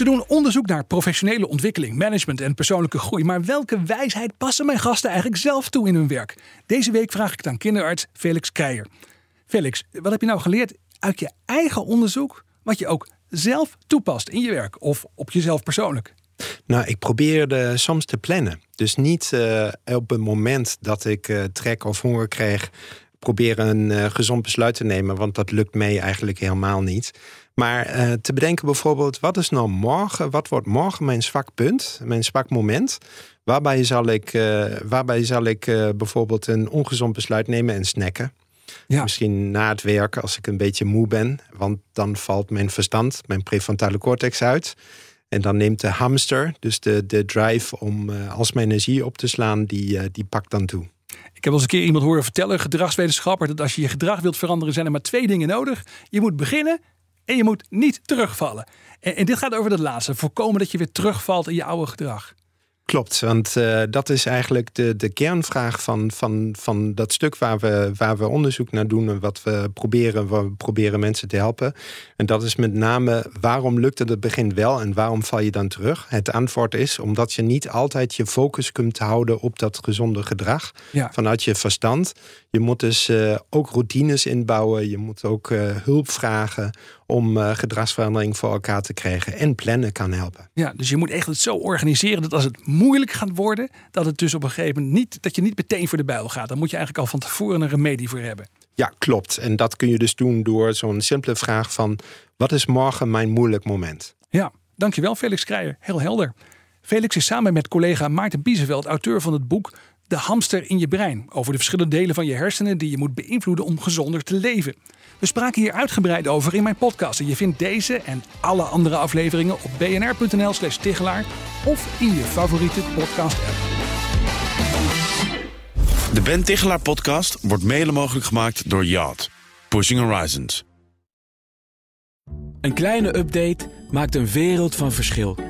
Ze doen onderzoek naar professionele ontwikkeling, management en persoonlijke groei. Maar welke wijsheid passen mijn gasten eigenlijk zelf toe in hun werk? Deze week vraag ik het aan kinderarts Felix Keijer. Felix, wat heb je nou geleerd uit je eigen onderzoek, wat je ook zelf toepast in je werk of op jezelf persoonlijk? Nou, ik probeerde soms te plannen. Dus niet uh, op het moment dat ik uh, trek of honger krijg, proberen een uh, gezond besluit te nemen, want dat lukt mij eigenlijk helemaal niet. Maar te bedenken bijvoorbeeld, wat is nou morgen, wat wordt morgen mijn zwak punt, mijn zwak moment? Waarbij zal ik, waarbij zal ik bijvoorbeeld een ongezond besluit nemen en snacken? Ja. Misschien na het werken, als ik een beetje moe ben. Want dan valt mijn verstand, mijn prefrontale cortex uit. En dan neemt de hamster, dus de, de drive om als mijn energie op te slaan, die, die pakt dan toe. Ik heb al eens een keer iemand horen vertellen, gedragswetenschapper, dat als je je gedrag wilt veranderen, zijn er maar twee dingen nodig. Je moet beginnen en je moet niet terugvallen. En, en dit gaat over dat laatste, voorkomen dat je weer terugvalt in je oude gedrag. Klopt, want uh, dat is eigenlijk de, de kernvraag van, van, van dat stuk waar we, waar we onderzoek naar doen en wat we proberen, we proberen mensen te helpen. En dat is met name waarom lukt het het begin wel en waarom val je dan terug? Het antwoord is omdat je niet altijd je focus kunt houden op dat gezonde gedrag ja. vanuit je verstand. Je moet dus uh, ook routines inbouwen, je moet ook uh, hulp vragen om uh, gedragsverandering voor elkaar te krijgen. En plannen kan helpen. Ja, dus je moet echt het zo organiseren dat als het moeilijk gaat worden, dat het dus op een gegeven moment niet, dat je niet meteen voor de buil gaat. Dan moet je eigenlijk al van tevoren een remedie voor hebben. Ja, klopt. En dat kun je dus doen door zo'n simpele vraag van wat is morgen mijn moeilijk moment? Ja, dankjewel Felix Kreijer. Heel helder. Felix is samen met collega Maarten Bieseveld auteur van het boek De hamster in je brein. Over de verschillende delen van je hersenen die je moet beïnvloeden om gezonder te leven. We spraken hier uitgebreid over in mijn podcast. En je vindt deze en alle andere afleveringen op bnr.nl slash Tichelaar of in je favoriete podcast app. De Ben Tichelaar podcast wordt mede mogelijk gemaakt door Yacht. Pushing Horizons. Een kleine update maakt een wereld van verschil.